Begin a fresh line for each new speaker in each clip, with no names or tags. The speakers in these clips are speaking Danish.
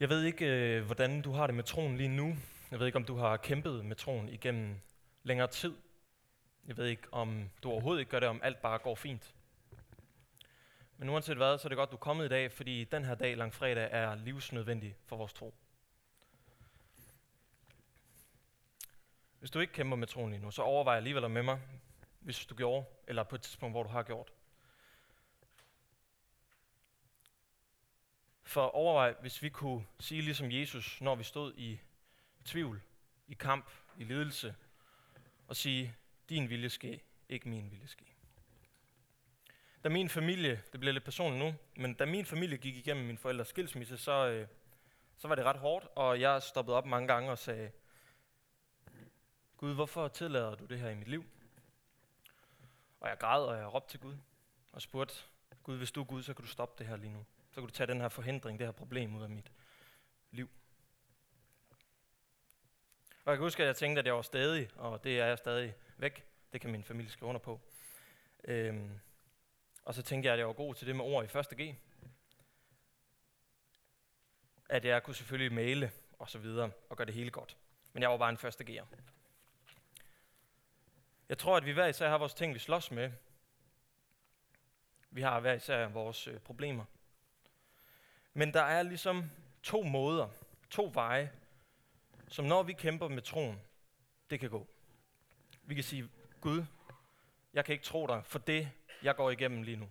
Jeg ved ikke, øh, hvordan du har det med troen lige nu. Jeg ved ikke, om du har kæmpet med troen igennem længere tid. Jeg ved ikke, om du overhovedet ikke gør det, om alt bare går fint. Men uanset hvad, så er det godt, du er kommet i dag, fordi den her dag, langfredag, er livsnødvendig for vores tro. Hvis du ikke kæmper med troen lige nu, så overvej alligevel med mig, hvis du gjorde, eller på et tidspunkt, hvor du har gjort. For overvej, hvis vi kunne sige ligesom Jesus, når vi stod i tvivl, i kamp, i lidelse, og sige, din vilje ske, ikke min vilje ske. Da min familie, det bliver lidt personligt nu, men da min familie gik igennem min forældres skilsmisse, så, øh, så var det ret hårdt, og jeg stoppede op mange gange og sagde, Gud, hvorfor tillader du det her i mit liv? Og jeg græd, og jeg råbte til Gud, og spurgte, Gud, hvis du er Gud, så kan du stoppe det her lige nu. Så kan du tage den her forhindring, det her problem ud af mit liv. Og jeg kan huske, at jeg tænkte, at jeg var stadig, og det er jeg stadig væk. Det kan min familie skrive under på. Øhm, og så tænkte jeg, at jeg var god til det med ord i første G. At jeg kunne selvfølgelig male og så videre og gøre det hele godt. Men jeg var bare en første G'er. Jeg tror, at vi hver især har vores ting, vi slås med. Vi har hver især vores øh, problemer. Men der er ligesom to måder, to veje, som når vi kæmper med troen, det kan gå. Vi kan sige, Gud, jeg kan ikke tro dig for det, jeg går igennem lige nu.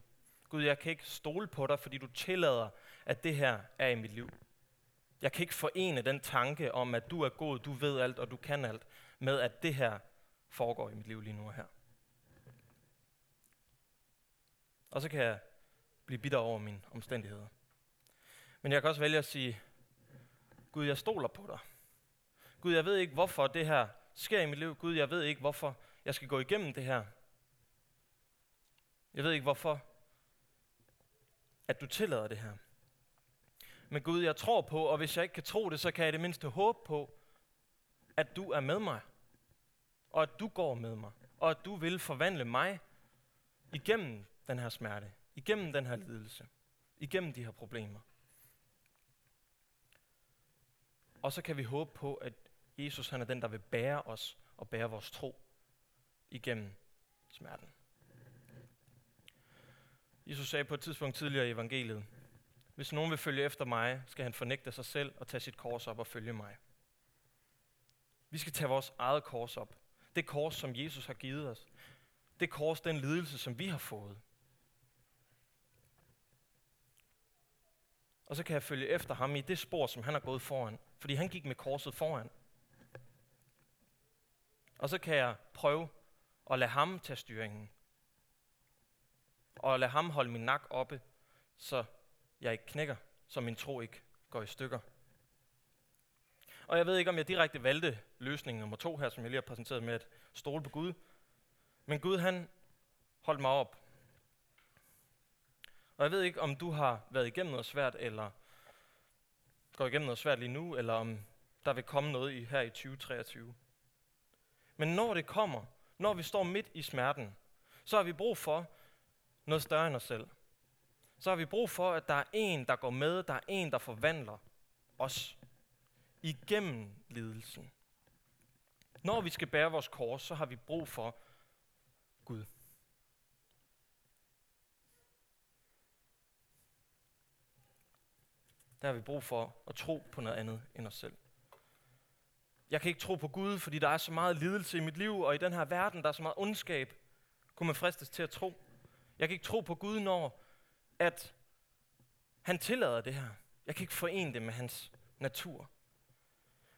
Gud, jeg kan ikke stole på dig, fordi du tillader, at det her er i mit liv. Jeg kan ikke forene den tanke om, at du er god, du ved alt og du kan alt, med at det her foregår i mit liv lige nu og her. Og så kan jeg blive bitter over mine omstændigheder. Men jeg kan også vælge at sige, Gud, jeg stoler på dig. Gud, jeg ved ikke, hvorfor det her sker i mit liv. Gud, jeg ved ikke, hvorfor jeg skal gå igennem det her. Jeg ved ikke, hvorfor at du tillader det her. Men Gud, jeg tror på, og hvis jeg ikke kan tro det, så kan jeg det mindste håbe på, at du er med mig. Og at du går med mig. Og at du vil forvandle mig igennem den her smerte. Igennem den her lidelse. Igennem de her problemer. Og så kan vi håbe på, at Jesus han er den, der vil bære os og bære vores tro igennem smerten. Jesus sagde på et tidspunkt tidligere i evangeliet, hvis nogen vil følge efter mig, skal han fornægte sig selv og tage sit kors op og følge mig. Vi skal tage vores eget kors op. Det kors, som Jesus har givet os. Det kors, den lidelse, som vi har fået. Og så kan jeg følge efter ham i det spor, som han har gået foran. Fordi han gik med korset foran. Og så kan jeg prøve at lade ham tage styringen. Og lade ham holde min nak oppe, så jeg ikke knækker, så min tro ikke går i stykker. Og jeg ved ikke, om jeg direkte valgte løsning nummer to her, som jeg lige har præsenteret med at stole på Gud. Men Gud, han holdt mig op. Og jeg ved ikke, om du har været igennem noget svært, eller går igennem noget svært lige nu, eller om der vil komme noget i, her i 2023. Men når det kommer, når vi står midt i smerten, så har vi brug for noget større end os selv. Så har vi brug for, at der er en, der går med, der er en, der forvandler os igennem lidelsen. Når vi skal bære vores kors, så har vi brug for Gud. Der har vi brug for at tro på noget andet end os selv. Jeg kan ikke tro på Gud, fordi der er så meget lidelse i mit liv, og i den her verden, der er så meget ondskab, kunne man fristes til at tro. Jeg kan ikke tro på Gud, når at han tillader det her. Jeg kan ikke forene det med hans natur.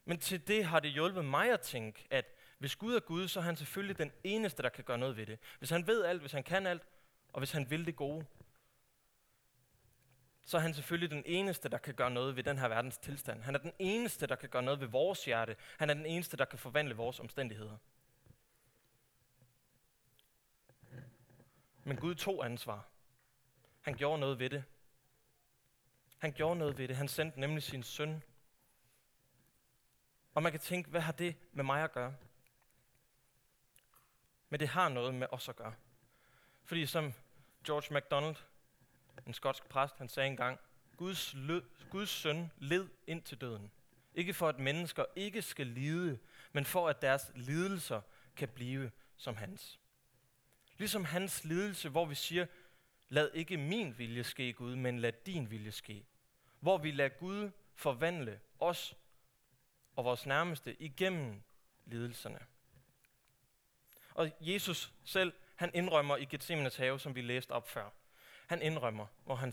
Men til det har det hjulpet mig at tænke, at hvis Gud er Gud, så er han selvfølgelig den eneste, der kan gøre noget ved det. Hvis han ved alt, hvis han kan alt, og hvis han vil det gode, så er han selvfølgelig den eneste, der kan gøre noget ved den her verdens tilstand. Han er den eneste, der kan gøre noget ved vores hjerte. Han er den eneste, der kan forvandle vores omstændigheder. Men Gud tog ansvar. Han gjorde noget ved det. Han gjorde noget ved det. Han sendte nemlig sin søn. Og man kan tænke, hvad har det med mig at gøre? Men det har noget med os at gøre. Fordi som George MacDonald, en skotsk præst, han sagde engang, Guds, lød, Guds søn led ind til døden. Ikke for at mennesker ikke skal lide, men for at deres lidelser kan blive som hans. Ligesom hans lidelse, hvor vi siger, lad ikke min vilje ske, Gud, men lad din vilje ske. Hvor vi lader Gud forvandle os og vores nærmeste igennem lidelserne. Og Jesus selv, han indrømmer i Gethsemanes have, som vi læste op før. Han indrømmer, hvor, han,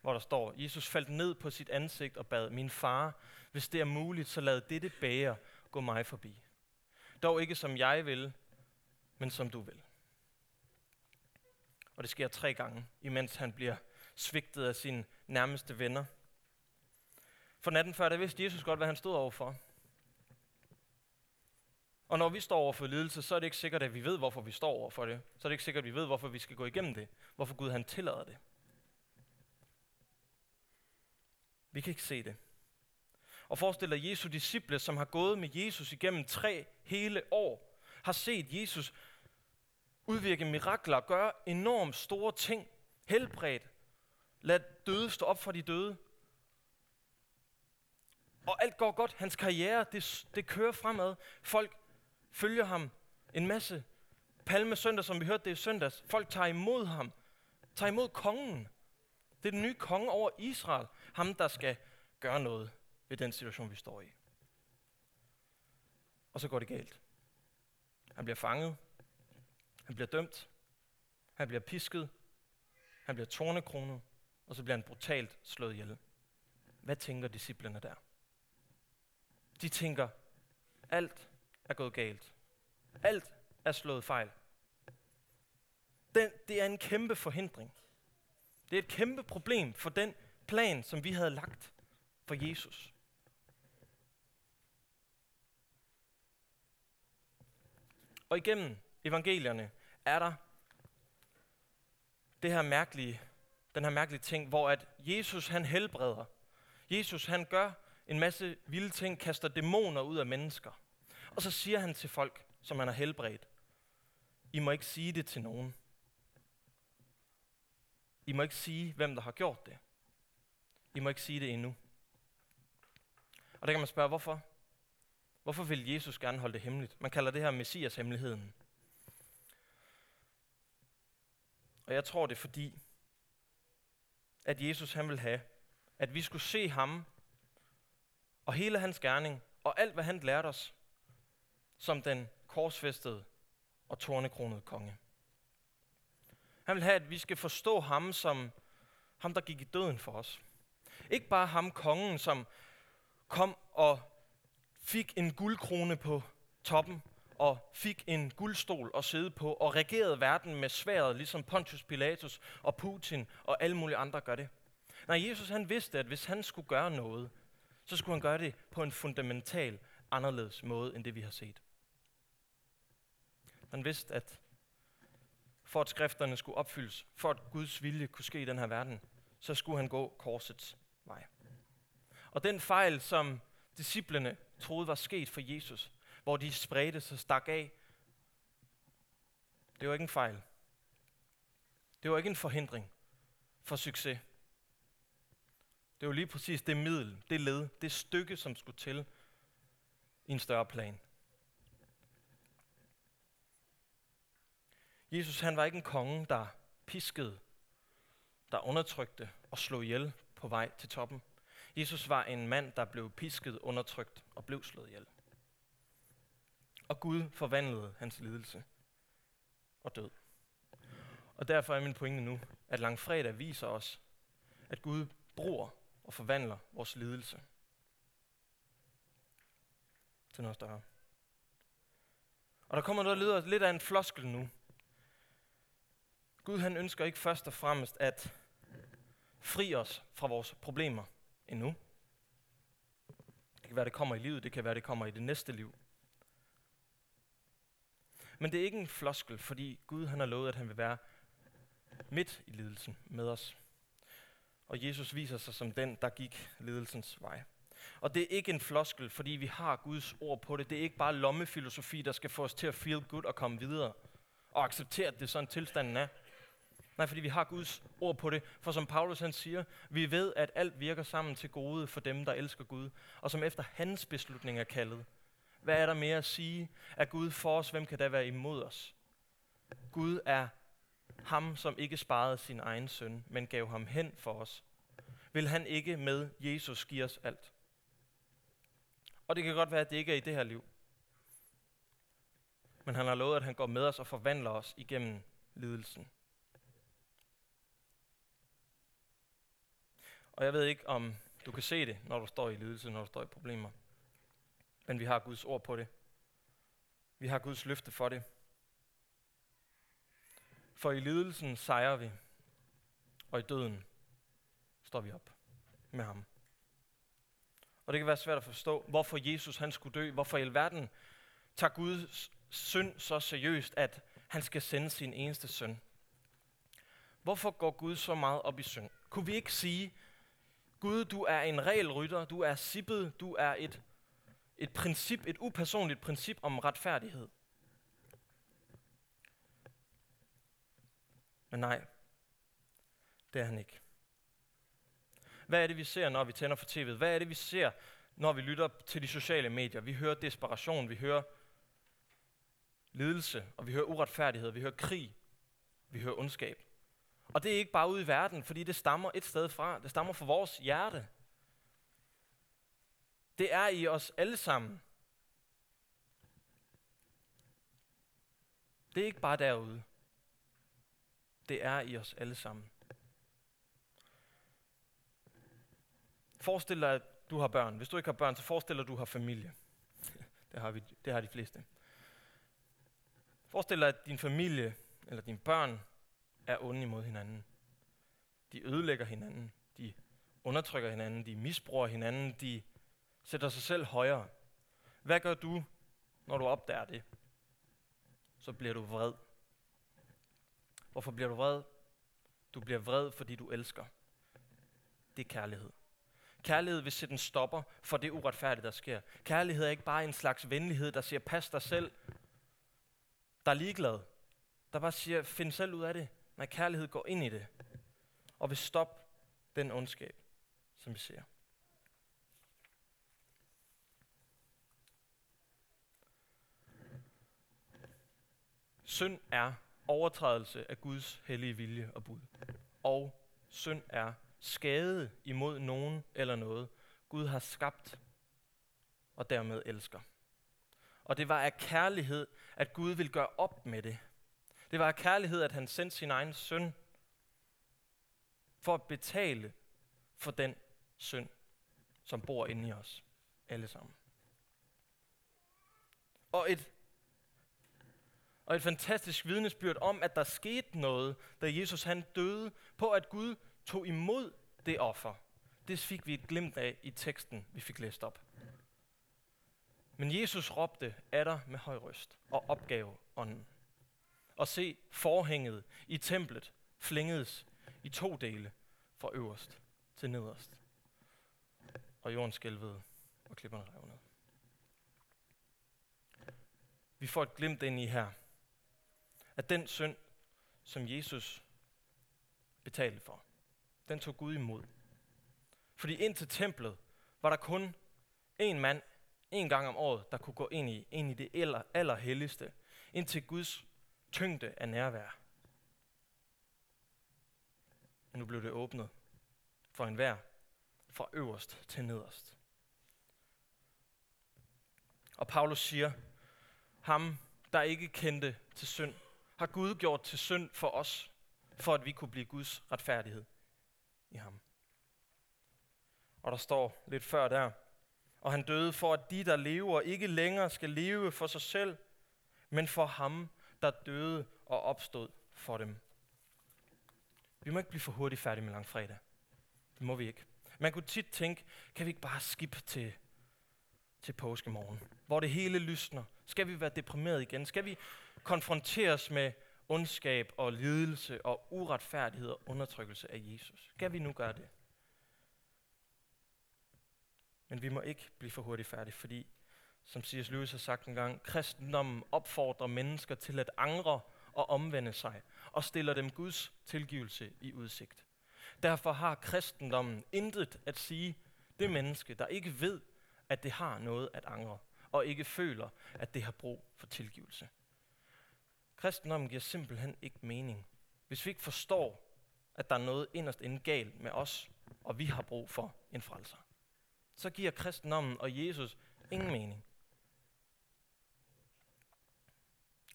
hvor der står, Jesus faldt ned på sit ansigt og bad, min far, hvis det er muligt, så lad dette bære gå mig forbi. Dog ikke som jeg vil, men som du vil. Og det sker tre gange, imens han bliver svigtet af sine nærmeste venner. For natten før, der vidste Jesus godt, hvad han stod overfor. Og når vi står over for lidelse, så er det ikke sikkert, at vi ved, hvorfor vi står over for det. Så er det ikke sikkert, at vi ved, hvorfor vi skal gå igennem det. Hvorfor Gud han tillader det. Vi kan ikke se det. Og forestil dig Jesu disciple, som har gået med Jesus igennem tre hele år, har set Jesus udvirke mirakler, gøre enormt store ting, helbredt, lad døde stå op for de døde. Og alt går godt. Hans karriere, det, det kører fremad. Folk følger ham. En masse. Palme søndag, som vi hørte det i søndags. Folk tager imod ham. Tager imod kongen. Det er den nye konge over Israel. Ham, der skal gøre noget ved den situation, vi står i. Og så går det galt. Han bliver fanget. Han bliver dømt. Han bliver pisket. Han bliver tornekronet. Og så bliver han brutalt slået ihjel. Hvad tænker disciplene der? De tænker, alt er gået galt. Alt er slået fejl. Den, det er en kæmpe forhindring. Det er et kæmpe problem for den plan, som vi havde lagt for Jesus. Og igennem evangelierne er der det her mærkelige, den her mærkelige ting, hvor at Jesus han helbreder. Jesus han gør en masse vilde ting, kaster dæmoner ud af mennesker. Og så siger han til folk, som han har helbredt, I må ikke sige det til nogen. I må ikke sige, hvem der har gjort det. I må ikke sige det endnu. Og der kan man spørge, hvorfor? Hvorfor vil Jesus gerne holde det hemmeligt? Man kalder det her Messias-hemmeligheden. Og jeg tror det er fordi, at Jesus han vil have, at vi skulle se ham og hele hans gerning og alt, hvad han lærte os, som den korsfæstede og tornekronede konge. Han vil have, at vi skal forstå ham som ham, der gik i døden for os. Ikke bare ham, kongen, som kom og fik en guldkrone på toppen, og fik en guldstol at sidde på, og regerede verden med sværet, ligesom Pontius Pilatus og Putin og alle mulige andre gør det. Nej, Jesus han vidste, at hvis han skulle gøre noget, så skulle han gøre det på en fundamental anderledes måde, end det vi har set. Han vidste, at for at skrifterne skulle opfyldes, for at Guds vilje kunne ske i den her verden, så skulle han gå korsets vej. Og den fejl, som disciplene troede var sket for Jesus, hvor de spredte sig stak af, det var ikke en fejl. Det var ikke en forhindring for succes. Det var lige præcis det middel, det led, det stykke, som skulle til i en større plan. Jesus han var ikke en konge, der piskede, der undertrykte og slog ihjel på vej til toppen. Jesus var en mand, der blev pisket, undertrykt og blev slået ihjel. Og Gud forvandlede hans lidelse og død. Og derfor er min pointe nu, at langfredag viser os, at Gud bruger og forvandler vores lidelse til noget større. Og der kommer noget, der lyder lidt af en floskel nu, Gud han ønsker ikke først og fremmest at fri os fra vores problemer endnu. Det kan være, det kommer i livet, det kan være, det kommer i det næste liv. Men det er ikke en floskel, fordi Gud han har lovet, at han vil være midt i lidelsen med os. Og Jesus viser sig som den, der gik lidelsens vej. Og det er ikke en floskel, fordi vi har Guds ord på det. Det er ikke bare lommefilosofi, der skal få os til at feel good og komme videre. Og acceptere, at det er sådan tilstanden er. Nej, fordi vi har Guds ord på det. For som Paulus han siger, vi ved, at alt virker sammen til gode for dem, der elsker Gud, og som efter hans beslutning er kaldet. Hvad er der mere at sige? Er Gud for os? Hvem kan da være imod os? Gud er ham, som ikke sparede sin egen søn, men gav ham hen for os. Vil han ikke med Jesus give os alt? Og det kan godt være, at det ikke er i det her liv. Men han har lovet, at han går med os og forvandler os igennem lidelsen. Og jeg ved ikke, om du kan se det, når du står i lidelse, når du står i problemer. Men vi har Guds ord på det. Vi har Guds løfte for det. For i lidelsen sejrer vi, og i døden står vi op med ham. Og det kan være svært at forstå, hvorfor Jesus han skulle dø, hvorfor i alverden tager Guds synd så seriøst, at han skal sende sin eneste søn. Hvorfor går Gud så meget op i synd? Kunne vi ikke sige, Gud, du er en regelrytter, du er sippet, du er et, et princip, et upersonligt princip om retfærdighed. Men nej, det er han ikke. Hvad er det, vi ser, når vi tænder for tv'et? Hvad er det, vi ser, når vi lytter til de sociale medier? Vi hører desperation, vi hører lidelse, og vi hører uretfærdighed, vi hører krig, vi hører ondskab. Og det er ikke bare ude i verden, fordi det stammer et sted fra. Det stammer fra vores hjerte. Det er i os alle sammen. Det er ikke bare derude. Det er i os alle sammen. Forestil dig, at du har børn. Hvis du ikke har børn, så forestil dig, at du har familie. Det har, vi, det har de fleste. Forestil dig, at din familie eller dine børn er onde imod hinanden. De ødelægger hinanden. De undertrykker hinanden. De misbruger hinanden. De sætter sig selv højere. Hvad gør du, når du opdager det? Så bliver du vred. Hvorfor bliver du vred? Du bliver vred, fordi du elsker. Det er kærlighed. Kærlighed vil sætte en stopper for det uretfærdige, der sker. Kærlighed er ikke bare en slags venlighed, der siger, pas dig selv. Der er ligeglad. Der bare siger, find selv ud af det. Nej, kærlighed går ind i det. Og vil stoppe den ondskab, som vi ser. Synd er overtrædelse af Guds hellige vilje og bud. Og synd er skade imod nogen eller noget, Gud har skabt og dermed elsker. Og det var af kærlighed, at Gud vil gøre op med det. Det var af kærlighed, at han sendte sin egen søn for at betale for den synd, som bor inde i os alle sammen. Og et, og et fantastisk vidnesbyrd om, at der skete noget, da Jesus han døde, på at Gud tog imod det offer. Det fik vi et glimt af i teksten, vi fik læst op. Men Jesus råbte af dig med høj røst og opgav ånden. Og se, forhænget i templet flængedes i to dele, fra øverst til nederst. Og jorden skælvede, og klipperne rev ned. Vi får et glimt ind i her, at den synd, som Jesus betalte for, den tog Gud imod. Fordi ind til templet var der kun en mand, en gang om året, der kunne gå ind i, ind i det aller, allerhelligste, ind til Guds tyngde af nærvær. Og nu blev det åbnet for enhver, fra øverst til nederst. Og Paulus siger, ham, der ikke kendte til synd, har Gud gjort til synd for os, for at vi kunne blive Guds retfærdighed i ham. Og der står lidt før der, og han døde for, at de, der lever, ikke længere skal leve for sig selv, men for ham, der døde og opstod for dem. Vi må ikke blive for hurtigt færdige med langfredag. Det må vi ikke. Man kunne tit tænke, kan vi ikke bare skip til, til påskemorgen, hvor det hele lysner? Skal vi være deprimeret igen? Skal vi konfronteres med ondskab og lidelse og uretfærdighed og undertrykkelse af Jesus? Skal vi nu gøre det? Men vi må ikke blive for hurtigt færdige, fordi, som C.S. Lewis har sagt en gang, kristendommen opfordrer mennesker til at angre og omvende sig, og stiller dem Guds tilgivelse i udsigt. Derfor har kristendommen intet at sige det menneske, der ikke ved, at det har noget at angre, og ikke føler, at det har brug for tilgivelse. Kristendommen giver simpelthen ikke mening, hvis vi ikke forstår, at der er noget inderst inde galt med os, og vi har brug for en frelser. Så giver kristendommen og Jesus ingen mening.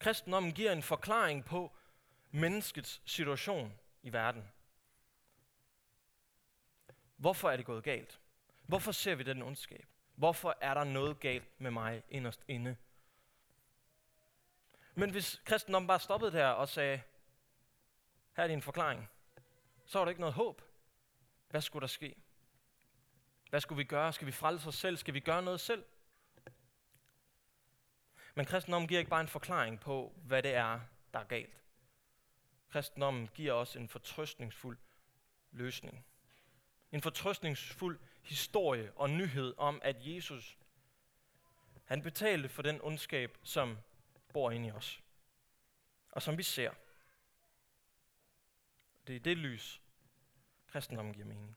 Kristendommen giver en forklaring på menneskets situation i verden. Hvorfor er det gået galt? Hvorfor ser vi den ondskab? Hvorfor er der noget galt med mig inderst inde? Men hvis kristendommen bare stoppede der og sagde, her er din forklaring, så var der ikke noget håb. Hvad skulle der ske? Hvad skulle vi gøre? Skal vi frelse os selv? Skal vi gøre noget selv? Men kristendommen giver ikke bare en forklaring på, hvad det er, der er galt. Kristendommen giver os en fortrøstningsfuld løsning. En fortrøstningsfuld historie og nyhed om, at Jesus, han betalte for den ondskab, som bor inde i os. Og som vi ser. Det er det lys, kristendommen giver mening.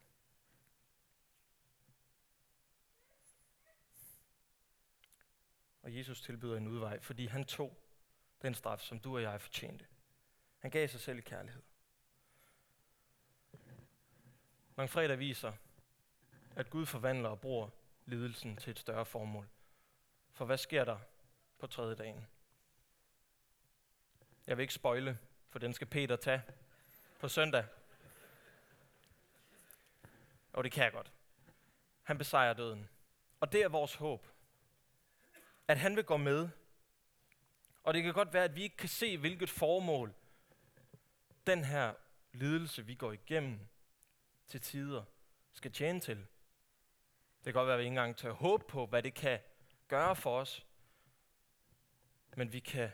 Og Jesus tilbyder en udvej, fordi han tog den straf, som du og jeg fortjente. Han gav sig selv i kærlighed. fredag viser, at Gud forvandler og bruger lidelsen til et større formål. For hvad sker der på tredje dagen? Jeg vil ikke spøjle, for den skal Peter tage på søndag. Og det kan jeg godt. Han besejrer døden. Og det er vores håb. At han vil gå med. Og det kan godt være, at vi ikke kan se, hvilket formål den her lidelse, vi går igennem til tider, skal tjene til. Det kan godt være, at vi ikke engang tør håbe på, hvad det kan gøre for os. Men vi kan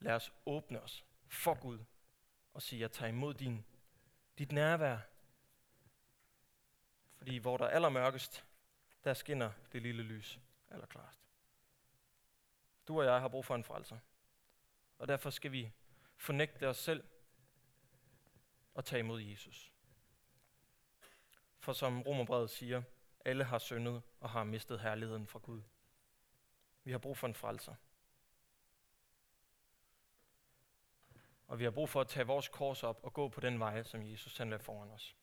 lade os åbne os for Gud og sige, jeg tager imod din, dit nærvær. Fordi hvor der er allermørkest, der skinner det lille lys allerklarest. Du og jeg har brug for en frelser. Og derfor skal vi fornægte os selv og tage imod Jesus. For som Romerbrevet siger, alle har syndet og har mistet herligheden fra Gud. Vi har brug for en frelser. Og vi har brug for at tage vores kors op og gå på den vej, som Jesus han foran os.